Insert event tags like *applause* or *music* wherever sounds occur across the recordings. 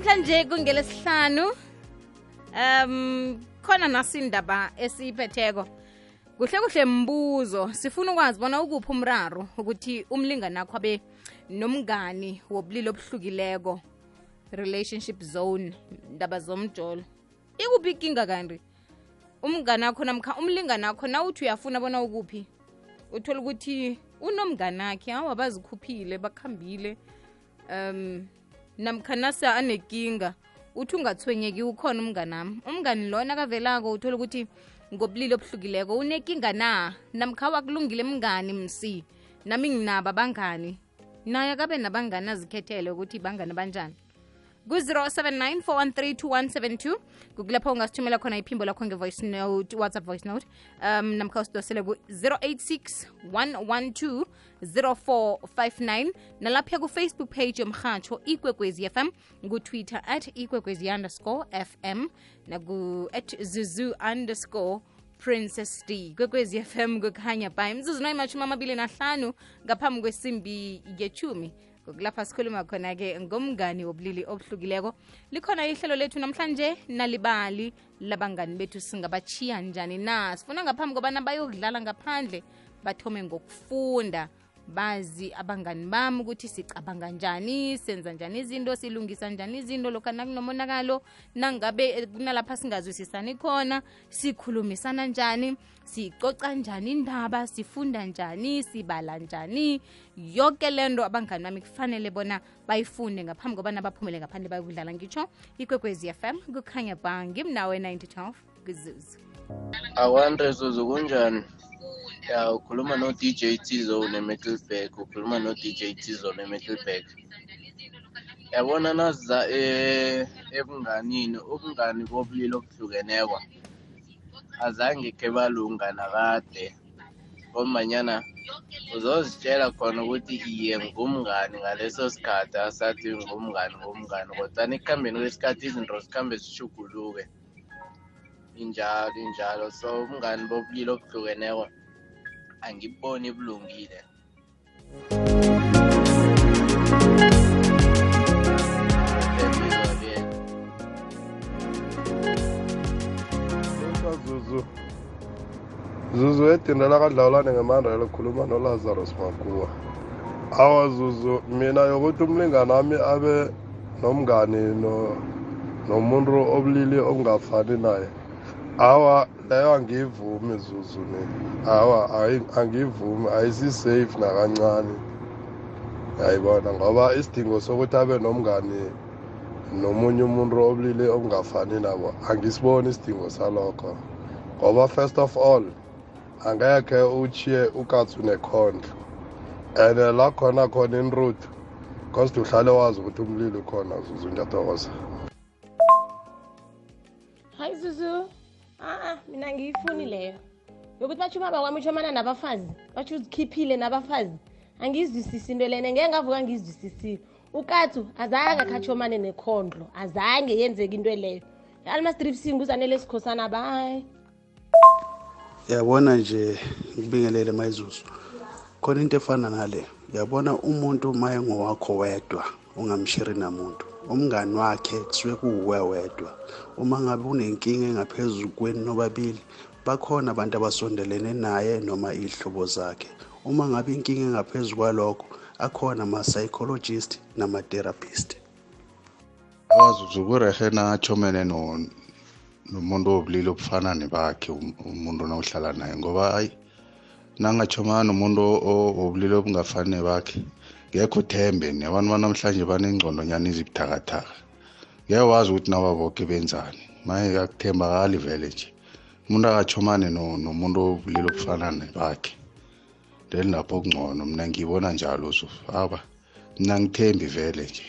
namhlanje kungelesihlanu um khona nasindaba esiyiphetheko. Kuhle kuhle mbuzo sifuna ukwazi bona ukuphi umraro ukuthi umlingani akho abe nomngani wobulili obuhlukileko relationship zone ndaba zomjolo. Ikuphi ikinga kanti? Umngani akho namkha umlinganakho nawuthi uyafuna bona ukuphi? Uthole ukuthi unomngani akhe awa bazikhuphile bakhambile um namkha nase anekinga uthi ungathwenyeki ukhona umnganami umngani lona kavelako uthola ukuthi ngobulili obuhlukileko unekinga na? Namkha wakulungile mngani msi? Nami nginabo abangani naye akabe nabangani azikhethele ukuthi bangani banjani ku-079 413 kukulapho ungasithumela khona iphimbo lakho nge-voice note whatsapp voice note. Um namkha usidosele ku-086 112 0459 nalapha ku-facebook page yomhatsho ikwekwezi fm kutwitter at ikwekwezi underscore fm naku-at zuzu underscore princess d. Kwekwezi fm kukhanya by mzuzu nayimatshumi amabili nahlanu ngaphambi kwesimbi yechumi kulapha sikhuluma khona-ke ngomngani wobulili obuhlukileko. Likhona ihlelo lethu namhlanje nalibali labangani bethu singabachiya njani na? Sifuna ngaphambi kobana bayokudlala ngaphandle bathome ngokufunda bazi abangani bami ukuthi sicabanga njani senza njani izinto silungisa njani izinto lokhu nakunomonakalo nangabe kunalapha singazwisisani khona sikhulumisana njani sicoca njani indaba sifunda njani sibala njani. Yonke lento abangani bami kufanele bona bayifunde ngaphambi kobana baphumele ngaphandle bayokudlala ngitsho ikwekwezi fm kukhanya ba ngimnawe 9012 kuzuzu. Zuzu kunjani ya ukhuluma no-dj t-zone emiddleburg ukhuluma no-dj t-zone emiddleburg yabona naziza e- ebunganini ubungani bobulili obuhlukeneko azange khe balunga nakade ngombanyana uzozitshela khona ukuthi iye ngumngani ngaleso sikhathi asathi ngumngani ngumngani kodwana ekuhambeni kwesikhathi izinto zikhambe zishuguluke injalo injalo so ubungani bobulili obuhlukeneko angiboni bulungile. Zuzu. Zuzu edindela kadlawulane ngemandela khuluma noLazarus Makuwa awa Zuzu mina yokuthi umlingani wami abe nomngani no nomuntu obulili okungafani naye. Awa leyo angiyivumi Zuzu mina awa ayi- angiyivumi ayisi-safe nakancane. Yayibona ngoba isidingo sokuthi abe nomngani nomunye umuntu obulili okungafani nabo angisiboni isidingo salokho. Ngoba first of all angekhe uchiye ukatsu nekhondlo. And la khona khona inroute cause uhlale wazi ukuthi umlilo ukhona zuzu mina ngiyifuni leyo yokuthi batsho ubaba kwami utshomana nabafazi batsho uzikhiphile nabafazi angiyizwisisi into lene ngeke ngavuka ngiyizwisisile ukatsu azange akhatshomane nekhondlo azange yenzeka into leyo. Almastripsing uzanele sikhosana bayi yabona nje ngibingelele mayizuzu. Khona into efana nale. Yabona umuntu uma engowakho wedwa ungamshiri namuntu. Umngani wakhe kusuke kuwuwe wedwa. Uma ngabe unenkinga engaphezu kweni nobabili bakhona abantu abasondelene naye noma iy'hlobo zakhe. Uma ngabe inkinga engaphezu kwalokho akhona ama-psychologist nama-therapist. Awazuzu kurehe nachomene no nomuntu wobulili obufana nebakhe um- umuntu nawuhlala naye ngoba ayi nangachomana nomuntu o- wobulili obungafani nebakhe ngekho uthembe ni abantu banamhlanje banengcondo nyana ezibuthakathaka ngeke wazi ukuthi naba boke benzani. Maye akuthembakali vele nje. Umuntu akachomane no- nomuntu wobulili obufana nebakhe then lapho kungcono mina ngibona njalo zuzu aba mina ngithembi vele nje.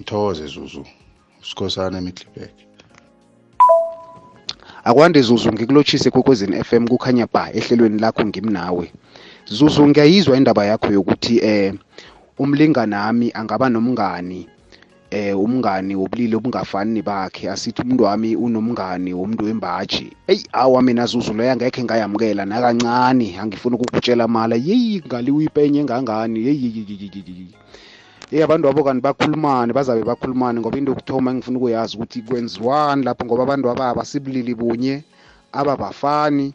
Ngithokoze zuzu sikhosana emihlibek akwande zuzu ngikulotshise kwekwezini FM kukhanya ba ehlelweni lakho ngimnawe. Zuzu ngiyayizwa indaba yakho yokuthi eh umlingani nami angaba nomngani eh umngani wobulili obungafani bakhe. Asithi umuntu wami unomngani womuntu wembaji. Eyi awa mina zuzu leyo angekhe ngayamukela nakancane angifuni ukukutshela mala yeyi ngaliwe ipenye engangani yeyi hey abantu abo kanti bakhulumane bazabe bakhulumane ngoba into yokuthoma engifuna ukuyazi ukuthi kwenziwani lapho ngoba abantu aba abasibulili bunye ababafani.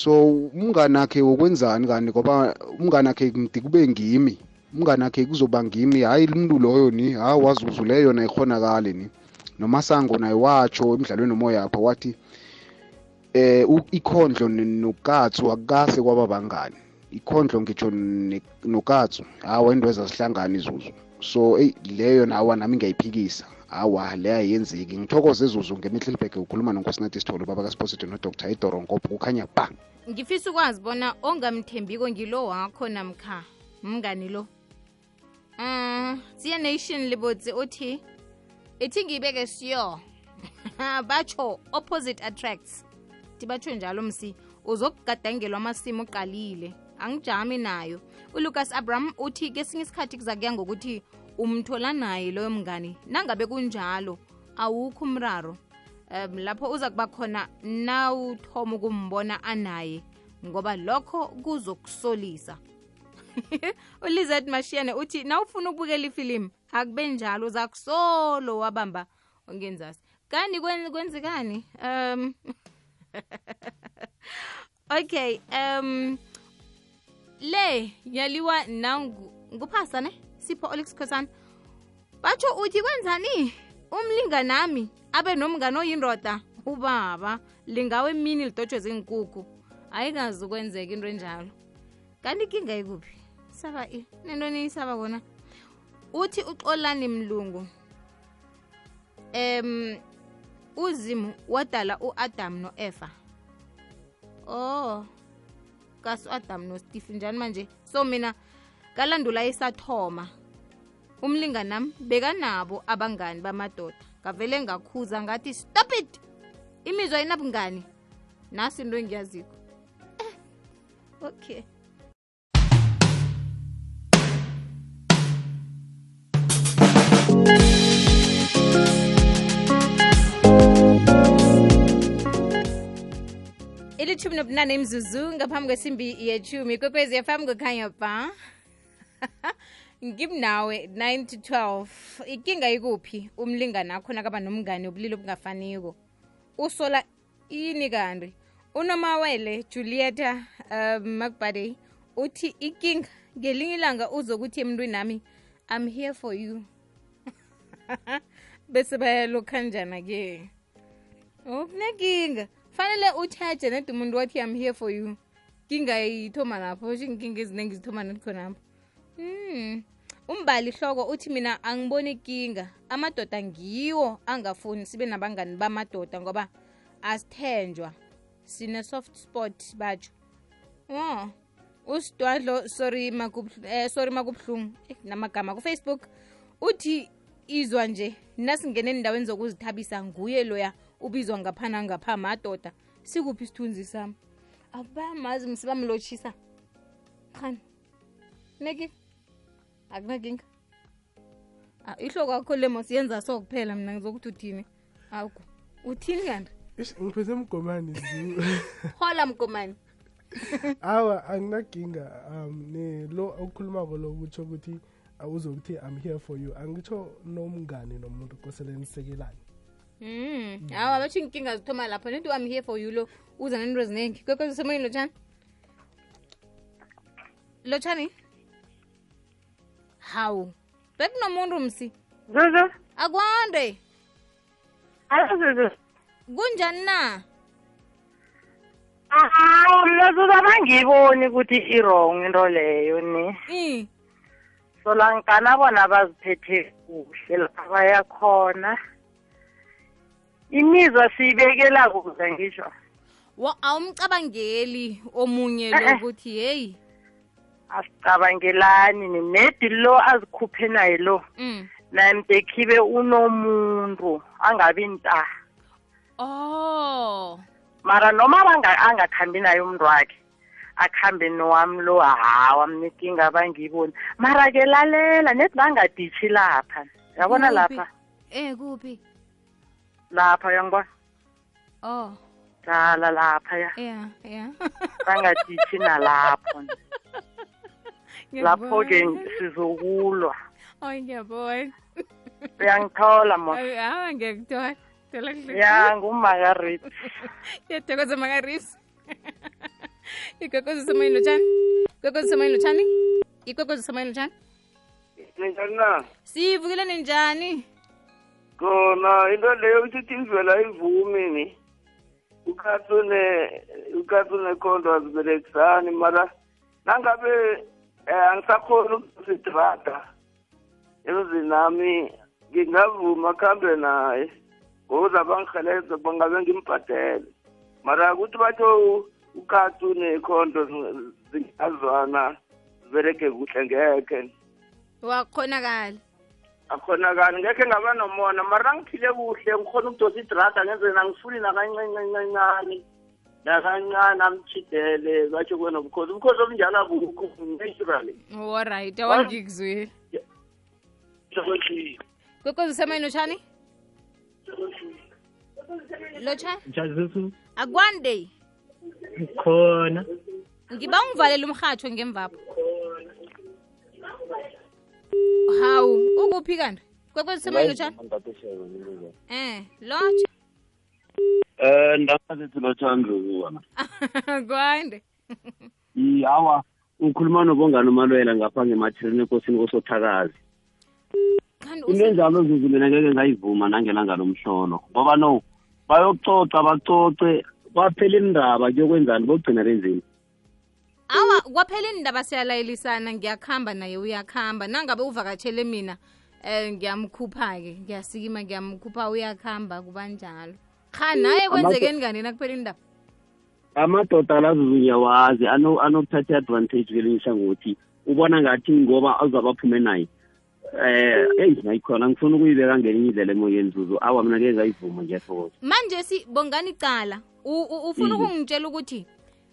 So umngane akhe wokwenzani kani ngoba umngane akhe ngithi kube ngimi. Umngane akhe kuzoba ngimi. Hhayi umuntu loyo ni hayi wazuzu leyo na ikhonakale ni. Nomasango naye watsho emdlalweni nomoyapha wathi eh u- ikhondlo n- nokatsu akukase kwaba bangani. Ikhondlo ngitsho ne- nokatsu hawa into ezazihlangana izuzu. So eyi leyo nami ngiyayiphikisa. Hawa le ayenzeki. Ngithokoze ezuzu elibheke ukhuluma nonkosinathi sithole ubaba kasported nodr. Idorongopo kukhanya ba ngifisa ukwazi bona ongamthembiko ngilo wakho namkha mngani lo. Um siya nation libotse uthi ithi ngiyibeke siyo. *laughs* Batsho opposite attracts. Ti batsho njalo msi uzokugadangelwa amasimo uqalile. Angijami nayo ulucas abram uthi kesinye isikhathi kuzakuya ngokuthi umthola naye loyo mngani. Nangabe kunjalo awukho umraro. Um lapho uza kuba khona nawuthoma ukumbona anaye ngoba lokho kuzokusolisa. *laughs* Ulizet mashiyane uthi nawufuna ukubukela ifilimu akube njalo uzakusolo wabamba ongenzasi. Kani kwenzekani? Um *laughs* okay um le yaliwa nangu. Nguphasa ne? Sipho olix khosana. Batsho uthi kwenzani? Umlinganami abe nomngane oyindoda. Ubaba lingawe emini lidotshwe zinkukhu ayikazi ukwenzeka into enjalo. Kanti ikinga ikuphi? Saba i nentoni isaba kona. Uthi uxolani mlungu. Em uzimu wadala u-adam no-efa oh kasi u-adam nosteve njani manje? So mina ngalandula isathoma umlinganami bekanabo abangani bamadoda. Ngavele ngakhuza ngathi stop it! Imizwa inabungani? Nasi into engiyaziko. Eh, okay ilithumi nobunane imzuzu ngaphambi kwesimbi yethumi kwekwezi yafam kukhanya ba ngimnawe 9 to 12 ikinga ikuphi? Umlingani akho nakaba nomngane ubulili obungafaniko. Usola ini kanti? Unomawele julieta um makbadey uthi ikinga ngelinye ilanga uzokuthi emntwini nami i'm here for you. *laughs* Bese bayalokhanjana-ke oh kunekinga fanele uthathe nede umuntu wathi i'm here for you. Kinga yithoma lapho sho inkinga eziningi zithoma nadikhonapho Hmm. umbali hloko uthi mina angiboni ikinga amadoda ngiwo angafuni sibe nabangani bamadoda ngoba asithenjwa. Sine soft spot batsho oh usidwadlo sorry makubhlungu eh, sorry makubuhlungu. Eh, namagama kufacebook. Uthi izwa nje nasingene endaweni zokuzithabisa nguye loya ubizwa ngaphana ngapha madoda. Sikuphi isithunzi sami? Abamazi msibamlotshisa khani neki akunakinga Ah, ihloko akho lemo siyenza so kuphela mina ngizokuthi uthini? Awukho uthini kanti? Ngiphethe mgomani. *laughs* Hola mgomani. Awa anginaginga um ne lo okukhulumako lo kutsho ukuthi uh, uzokuthi i'm here for you. Angitsho nomngane nomuntu kosele nisekelane Mm. hawa batsho inkinga zithoma lapho nento i'm here for you lo. Uza nento eziningi kwekwezi semoyini lotshani? Lotshani? Hawu. Bekunomuntu msi. Zuzu, akwande. Zuzu. kunjani na? Hawu mna Zuzu abangiyiboni ukuthi i-wrong into leyo ni. i. Solankana bona baziphethe kuhle lapha bayakhona. Imizwa siyibekela kuze ngisho. wa awumcabangeli omunye Eh, lo eh. ukuthi heyi Asicabangelani ni nedi lo azikhuphe naye lo. mm. Namtekhibe unomuntu angabi nta. oh Mara noma banga angakhambi naye umuntu wakhe. akhambe nowami lo hawa mina inkinga abangiyiboni mara ke lalela nethi bangaditshi lapha yabona Kuphi? lapha eh kuphi lapha yangibona oh. Qala lapha ya. Yeah yeah. Bangaditshi nalapho lapho-ke sizokulwa. Oy ngiyabona. Uyangithola mo hawa ngiyakuthola. Ya ngumakarit yathokoza makarit ikwekwezi samayini lotshani ikwekwezi samayini lotshani ikwekwezi samayini lotshani ninjani na? Sivukile ninjani? Khona into leyo ukuthi ivela ivumi ni. Ukatsune ukatsune khondo aziberekisani mara nangabe eh, angisakhoni ukusitrata emzini nami ngingavuma khambe naye ngokuza bangiheleze bangabe ngimbhadele. Mara ukuthi batho ukatsune khondo zingazwana zibereke kuhle ngekhe. Wakhonakala. Akhonakali ngekhe ngaba nomona mara ngiphile kuhle ngikhona ukudosa idrada ngenze nangifuni nakancancancancane nakancane amchidele batsho kwena ubukhosi ubukhosi obunjalo abukho naturally olright awangikuzwile igogozisa mayini lotshani? Lotshani? Akwande. Khona. Ngiba ungivalela umrhatsho ngemvapho hawu ukuphi kanti kwekwezisa mayini lotshani eh lotsha Eh ndakazithi lothandro wona. *laughs* kwande Yawa ukhuluma nobongani umalwela ngapha ngemathilini ekosini kosothakazi. kanti Into enjalo zuzu mina ngeke ngayivuma nangelanga lomhlolo. Ngoba no bayokucoca bacoce kwaphela indaba kuyokwenzani bogcina benzeni. Awa kwaphela indaba siyalayelisana ngiyakuhamba naye uyakuhamba nangabe uvakatshele mina eh ngiyamkhupha-ke ngiyasikima ngiyamkhupha uyakuhamba kubanjalo ha naye kwenzekeni kanina kuphela indaba Amadoda lazuzu ngiyawazi ano anokuthatha advantage kwelinye ihlangothi. Ubona ngathi ngoba azabaphume naye. Eh hey nayikhona ngifuna ukuyibeka ngelinye indlela emoyeni zuzu awa mina ngeke ngayivuma ngiyathokoza. manje si bongani cala ufuna Mhm. ukungitshela ukuthi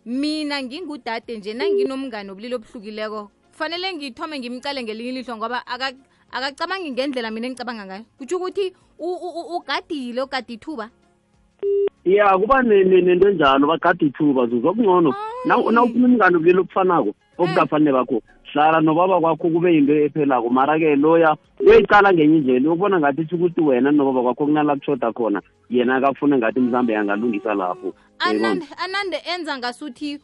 mina ngingudade nje nanginomngane obulili obuhlukileko. Kufanele ngithome ngimcale ngelinye ilihlo ngoba akacabangi ngendlela mina engicabanga ngayo. Kutsho ukuthi ugadile ugade ithuba. Ya kuba ne- ne- nento enjalo bagade ithuba zuzu okungcono nawufuna umngane obulili obufanako obukafanele bakho hlala nobaba kwakho kube yinto ephelako. Mara-ke loya uyoyicala ngenye indlela uyokubona ngathi tsho ukuthi wena nobaba kwakho kunala kushoda khona yena akafune ngathi mhlawumbe yangalungisa lapho. Anande anande enza ngasuthi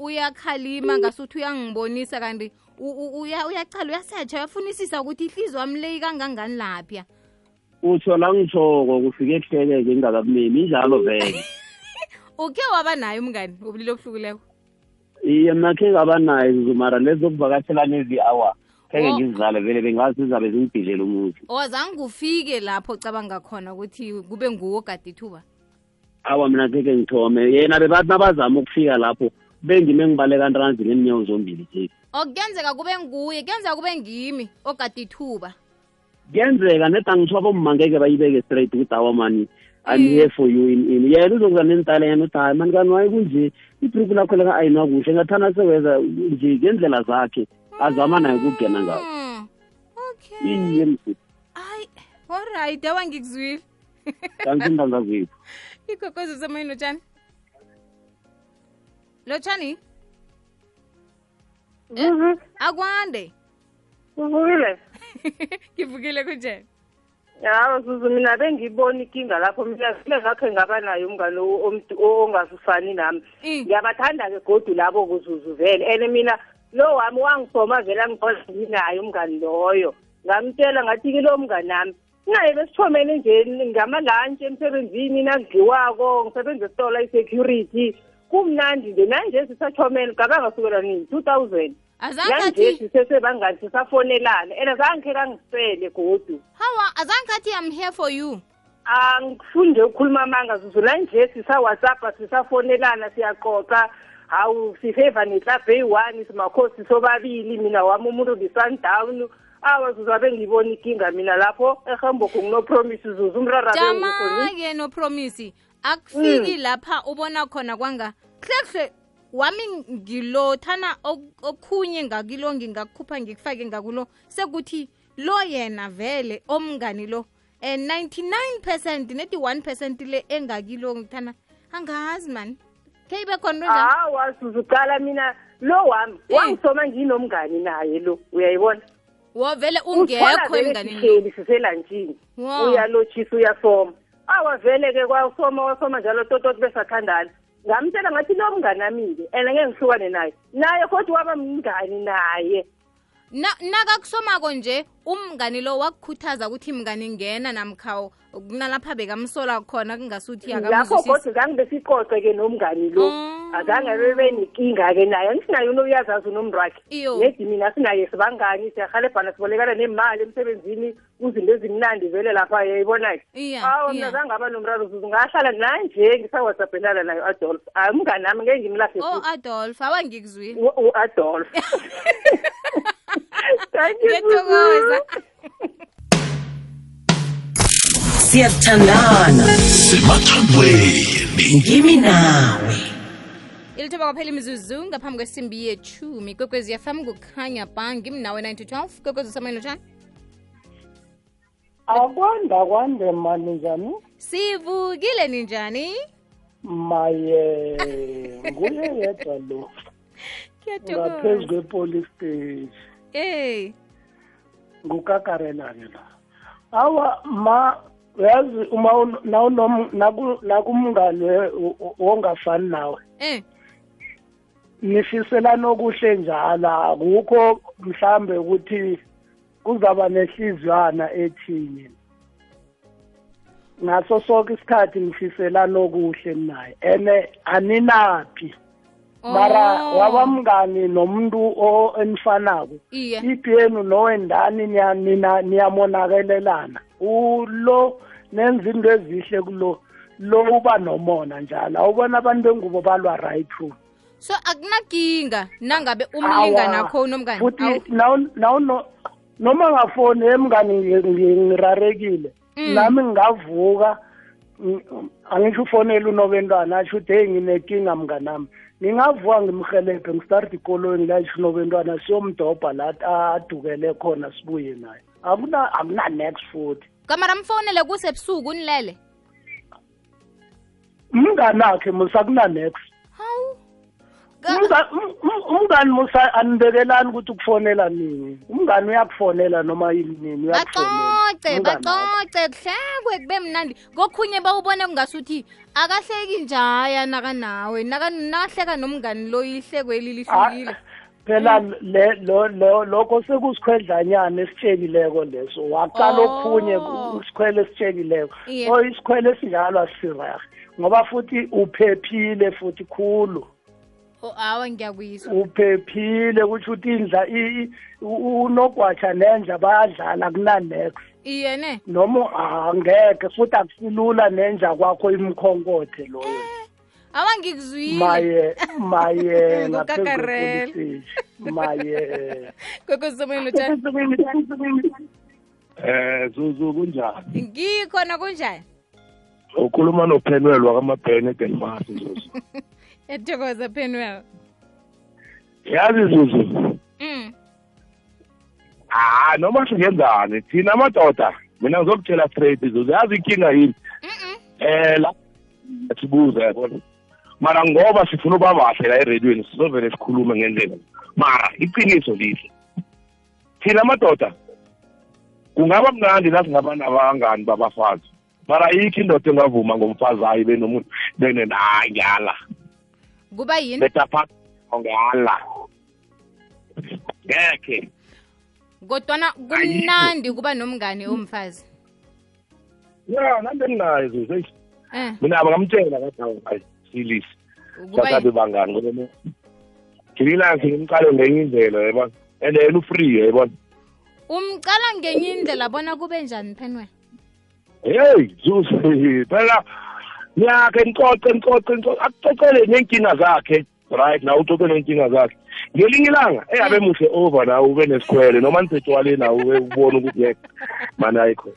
uyakhalima ngasuthi uyangibonisa kanti uyacala uyasetsha uyafunisisa ukuthi ihliziyo wami leyi kangangani lapya utsho la ngitshoko kufike kuhlekeke ingakabumemi injalo vele. *laughs* Ukhe waba naye umngani wobulili obuhlukileko iye mna khe ngaba naye zuzu mara lezi zokuvakatshela nezi awa. Kheke Oh. ngizizale vele bengazi zizabe zingibhidlela umuzi owazange ufike lapho ocabanga khona ukuthi kube nguwo ogade ithuba. Awa mina keke ngithome. Yena bebathi nabazama ukufika lapho bengime ngibaleka ntanzi neenyawo zombili nje okuyenzeka kube nguye kuyenzeka kube ngimi ogade ithuba. Kuyenzeka net angithiwa bomma ngeke bayibeke straight ukuthi awa I'm here for you in in yena uzokuza nentala yena uthi hayi mani kani waye kunje ibhruku lakho leka ayinwa kuhle. Ngathana sewenza nje ngendlela zakhe azama naye ukugena ngawo iye msi olright awa ngikuzwile. Kanti intanga zethu. *laughs* Igogwezo semoyeni lotshani. Lotshani? Zuzu akwande. Uvukile ngivukile *laughs* kunjeni yawo zuzu mina bengibona ikinga lapho. Mina ngakhe ngaba naye umngane o- omdu- o- ongasufani nami. Ngiyabathanda-ke godu labo kuzuzu vele. And mina lo wami wangisoma vele angibona nginaye umngani loyo. Ngamtshela ngathi-ke lo mngani nami naye besithomene nje ngamalantshi emsebenzini nakudliwako ngisebenza esitola i-security kumnandi nje nanje sisathomene gabanga sukela nini two thousand. Azange nanje athi sisesebangani sisafonelana and azange khe kangisele godu. Hawa azange athi i'm here for you. Angifunde ukukhuluma amanga zuzu nanje sisa-whatsappa sisafonelana siyaxoxa hawu sifeva neklabhu eyi-one simakhosi sobabili mina wami umuntu li-sundown awa zuzu abe ngibona ikinga mina lapho. Ehambokho nginopromisi zuzu umrara jama-ke nopromisi akufiki lapha ubona khona kwanga. Kuhle wami ngilo thana okhunye ngakilo ngingakukhupha ngikufake ngakulo sekuthi lo yena vele omngani lo um 99 percent neti 1 percent le engakilo ngithana angazi mani khe ibe khona hawa mina lo wami wangisoma nginomngani naye lo uyayibona? Wo vele ungekho vele siselantshini uyalotshisa uyasoma. Awavele-ke kwasoma wasoma njalo tototi besathandana ngamtshela ngathi lo mngani ami-ke and ngeke ngihlukane naye. Naye kodwa waba mngani naye. Na- nakakusomako nje umngani lo wakukhuthaza ukuthi mngani ngena namkha kunalapha bekamsola khona kungasuthi lapho akamzwisisi kodwa zange besiqoqe-ke nomngani lo. Azange bebe nenkinga-ke naye. Angisinaye unoyazazi unomntu wakhe Iyo. nedi mina sinaye sibangani siyahalebhana sibolekana nemali emsebenzini kuzinto ezimnandi vele lapha yayibona-ke Iya, awa iya. mina zange aba nomraro zuzu ngahlala nanje ngisawhatsappenana nayo adolf hayi umngani nami ngeke ngimlahle o adolf awangikuzwile u-adolf Thank *laughs* you, ngiyathokoza siyathandana semathandweni ngimi nawe. Ilithoba kwaphela imizuzu ngaphambi kwesimbi yechumi kwekwezi yafam kukhanya ba ngimnawe 9 to 12 kwekwezi usamayini njani akwanda kwande mani njani? Sivukile ninjani? Maye nguye yedwa lo. Ngaphezu kwe-police station ey ngukakarela-ke la. Awa ma yazi uma nakumngane wongafani nawe. Eh. Nifiselana okuhle njalo. Akukho mhlambe ukuthi kuzaba nehliziywana ethini ngaso sonke isikhathi ngifiselana okuhle naye. Ene aninaphi? Mara Oh. wabamngani nomuntu enifanako iye. Ipi yenu nowendani niyamonakelelana ulo nenza into ezihle kulo lo uba nomona njalo. Awubona abantu bengubo balwa right through so akunakinga nangabe umlingani Awa, akho unomngani futhi noma ngafoni emngani ngi- ngi- ngirarekile. Mm. nami ngingavuka ng- angisho ufonele unobentwana asho ukuthi heyi nginenkinga mnganami. Ngingavuka ngimhelebhe ngistarta ikolweni la isho unobentwana siyomdobha la adukele khona sibuye naye. Akuna akuna next futhi. Kamara mfonele kusebusuku unilele. Umngani akhe umngani musa anibekelani ukuthi ukufonela nini? Umngani uyakufonela noma yini Umngani baxoxe kuhlekwe kube mnandi. Kokhunye bawubone kungasuthi akahleki njaya nakanawe naka- nakahleka nomngani lo ihlekweli lihlukile phela le lo lo lokho sekusikhwedlanyana esitshekileko leso. Waqala Oh. okhunye isikhwele esitshekileko Iye. so isikhwele esinjalo asisirahe ngoba futhi uphephile futhi khulu. Awa ngiyakuyizwa uphephile kutsho ukuthi indla i- i- u- unogwatsha nenja bayadlala kunanex iye ne? Noma angeke futhi akusilula nenja kwakho imkhonkothe loyo. Awa ngikuzwile. Maye maye *laughs* ngaphezu Ngukakarela. kwepolice maye. *laughs* Kwekwezisomeni lotshani Eh Zuzu kunjani? ngikhona kunjani Ukhuluma noPenwell wakamabhene eDenmark Zuzu. *laughs* yathokoza penwell Yazi Zuzu, mm ah noma singenzani thina amadoda mina ngizokutshela straight Zuzu yazi inkinga yini? Eh la sibuza yabona. Mara ngoba sifuna uba bahle la eradweni sizovele sikhulume ngendlela. Mara iqiniso lihle. Thina amadoda kungaba mnandi nasingaba nabangani babafazi. Mara ayikho indoda engavuma ngomfazi ayi benomuntu benenanyala. Kuba yini betapha ngala ngekhe kodwana kumnandi kuba nomngani omfazi. Ya nande nginayo zuze eh. mina abangamtshela kadawu hayi silisi kuba sasabe bangani ngoba ngilila ngimqale ngenye indlela yabona and yena ufree yabona umcala ngenye indlela bona kube njani penwell hey zuze phela niyakhe nicoce nicoce nicoce akucocele neenkinga zakhe. Right na ucoce neenkinga zakhe. Ngelinye ilanga engabe muhle over nawe ube nesikhwele. Noma nisetshwaleni nawe ubone ukuthi yek mani ayikho.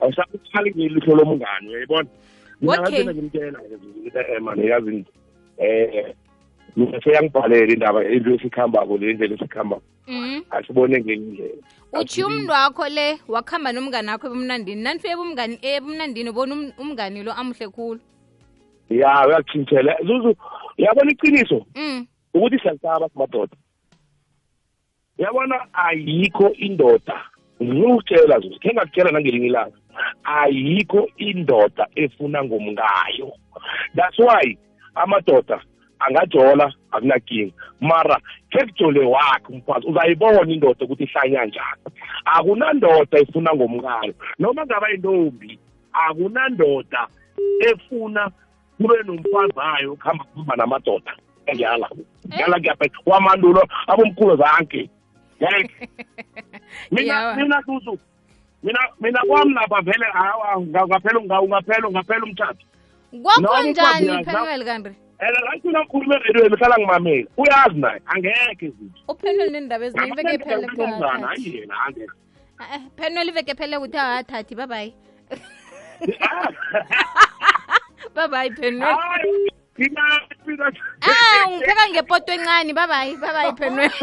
Awusakuthali ngelihlo lomngane uyayibona? Mina Okay. ngathena ngimtshela-ke ukuthi eh mani yazi eh. Mina seyangibhalela indaba into esikhambako le indlela esikhambako. Mhm asibone ngenye indlela. Uthi umntu wakho le wakuhamba nomngani wakho ebumnandini. Nanifike ebumngani ebumnandini ubona um- umngani lo amuhle khulu. Ya uyakutshintshela zuzu uyabona iqiniso? Mm. Ukuthi siyalisaba simadoda. Yabona ayikho indoda ngikutshela zuzu khe ngakutshela nangelinye ilanga. Ayikho indoda efuna ngomngayo. That's why amadoda angajola akunakinga. Mara khe kujole wakhe umfazi uzayibona indoda ukuthi ihlanya njani. Akunandoda efuna ngomngayo noma ngaba intombi akunandoda efuna kube nomfazi wayo kuhamba kuhamba namadoda. Ngiyala ngiyala ngiyaphetha wamandulo abomkhulu zanke ngeke *laughs* mina Yawa. mina kuzu mina mina kwami lapha vele hawa ungaphela ungaphela ungaphela umthatho kwakho Noma njani uyazi, phenwel kanti? And right mina ngikhuluma eredweni hlala ngimamela uyazi naye angekhe zithi uphenwel nendaba ezinye iveke phele mzana hayi yena angekhe phenwel iveke phele kuthi awathathi babayi babayi phenwel ah ungipheka ngepoto encane babayi babayi phenwel *laughs*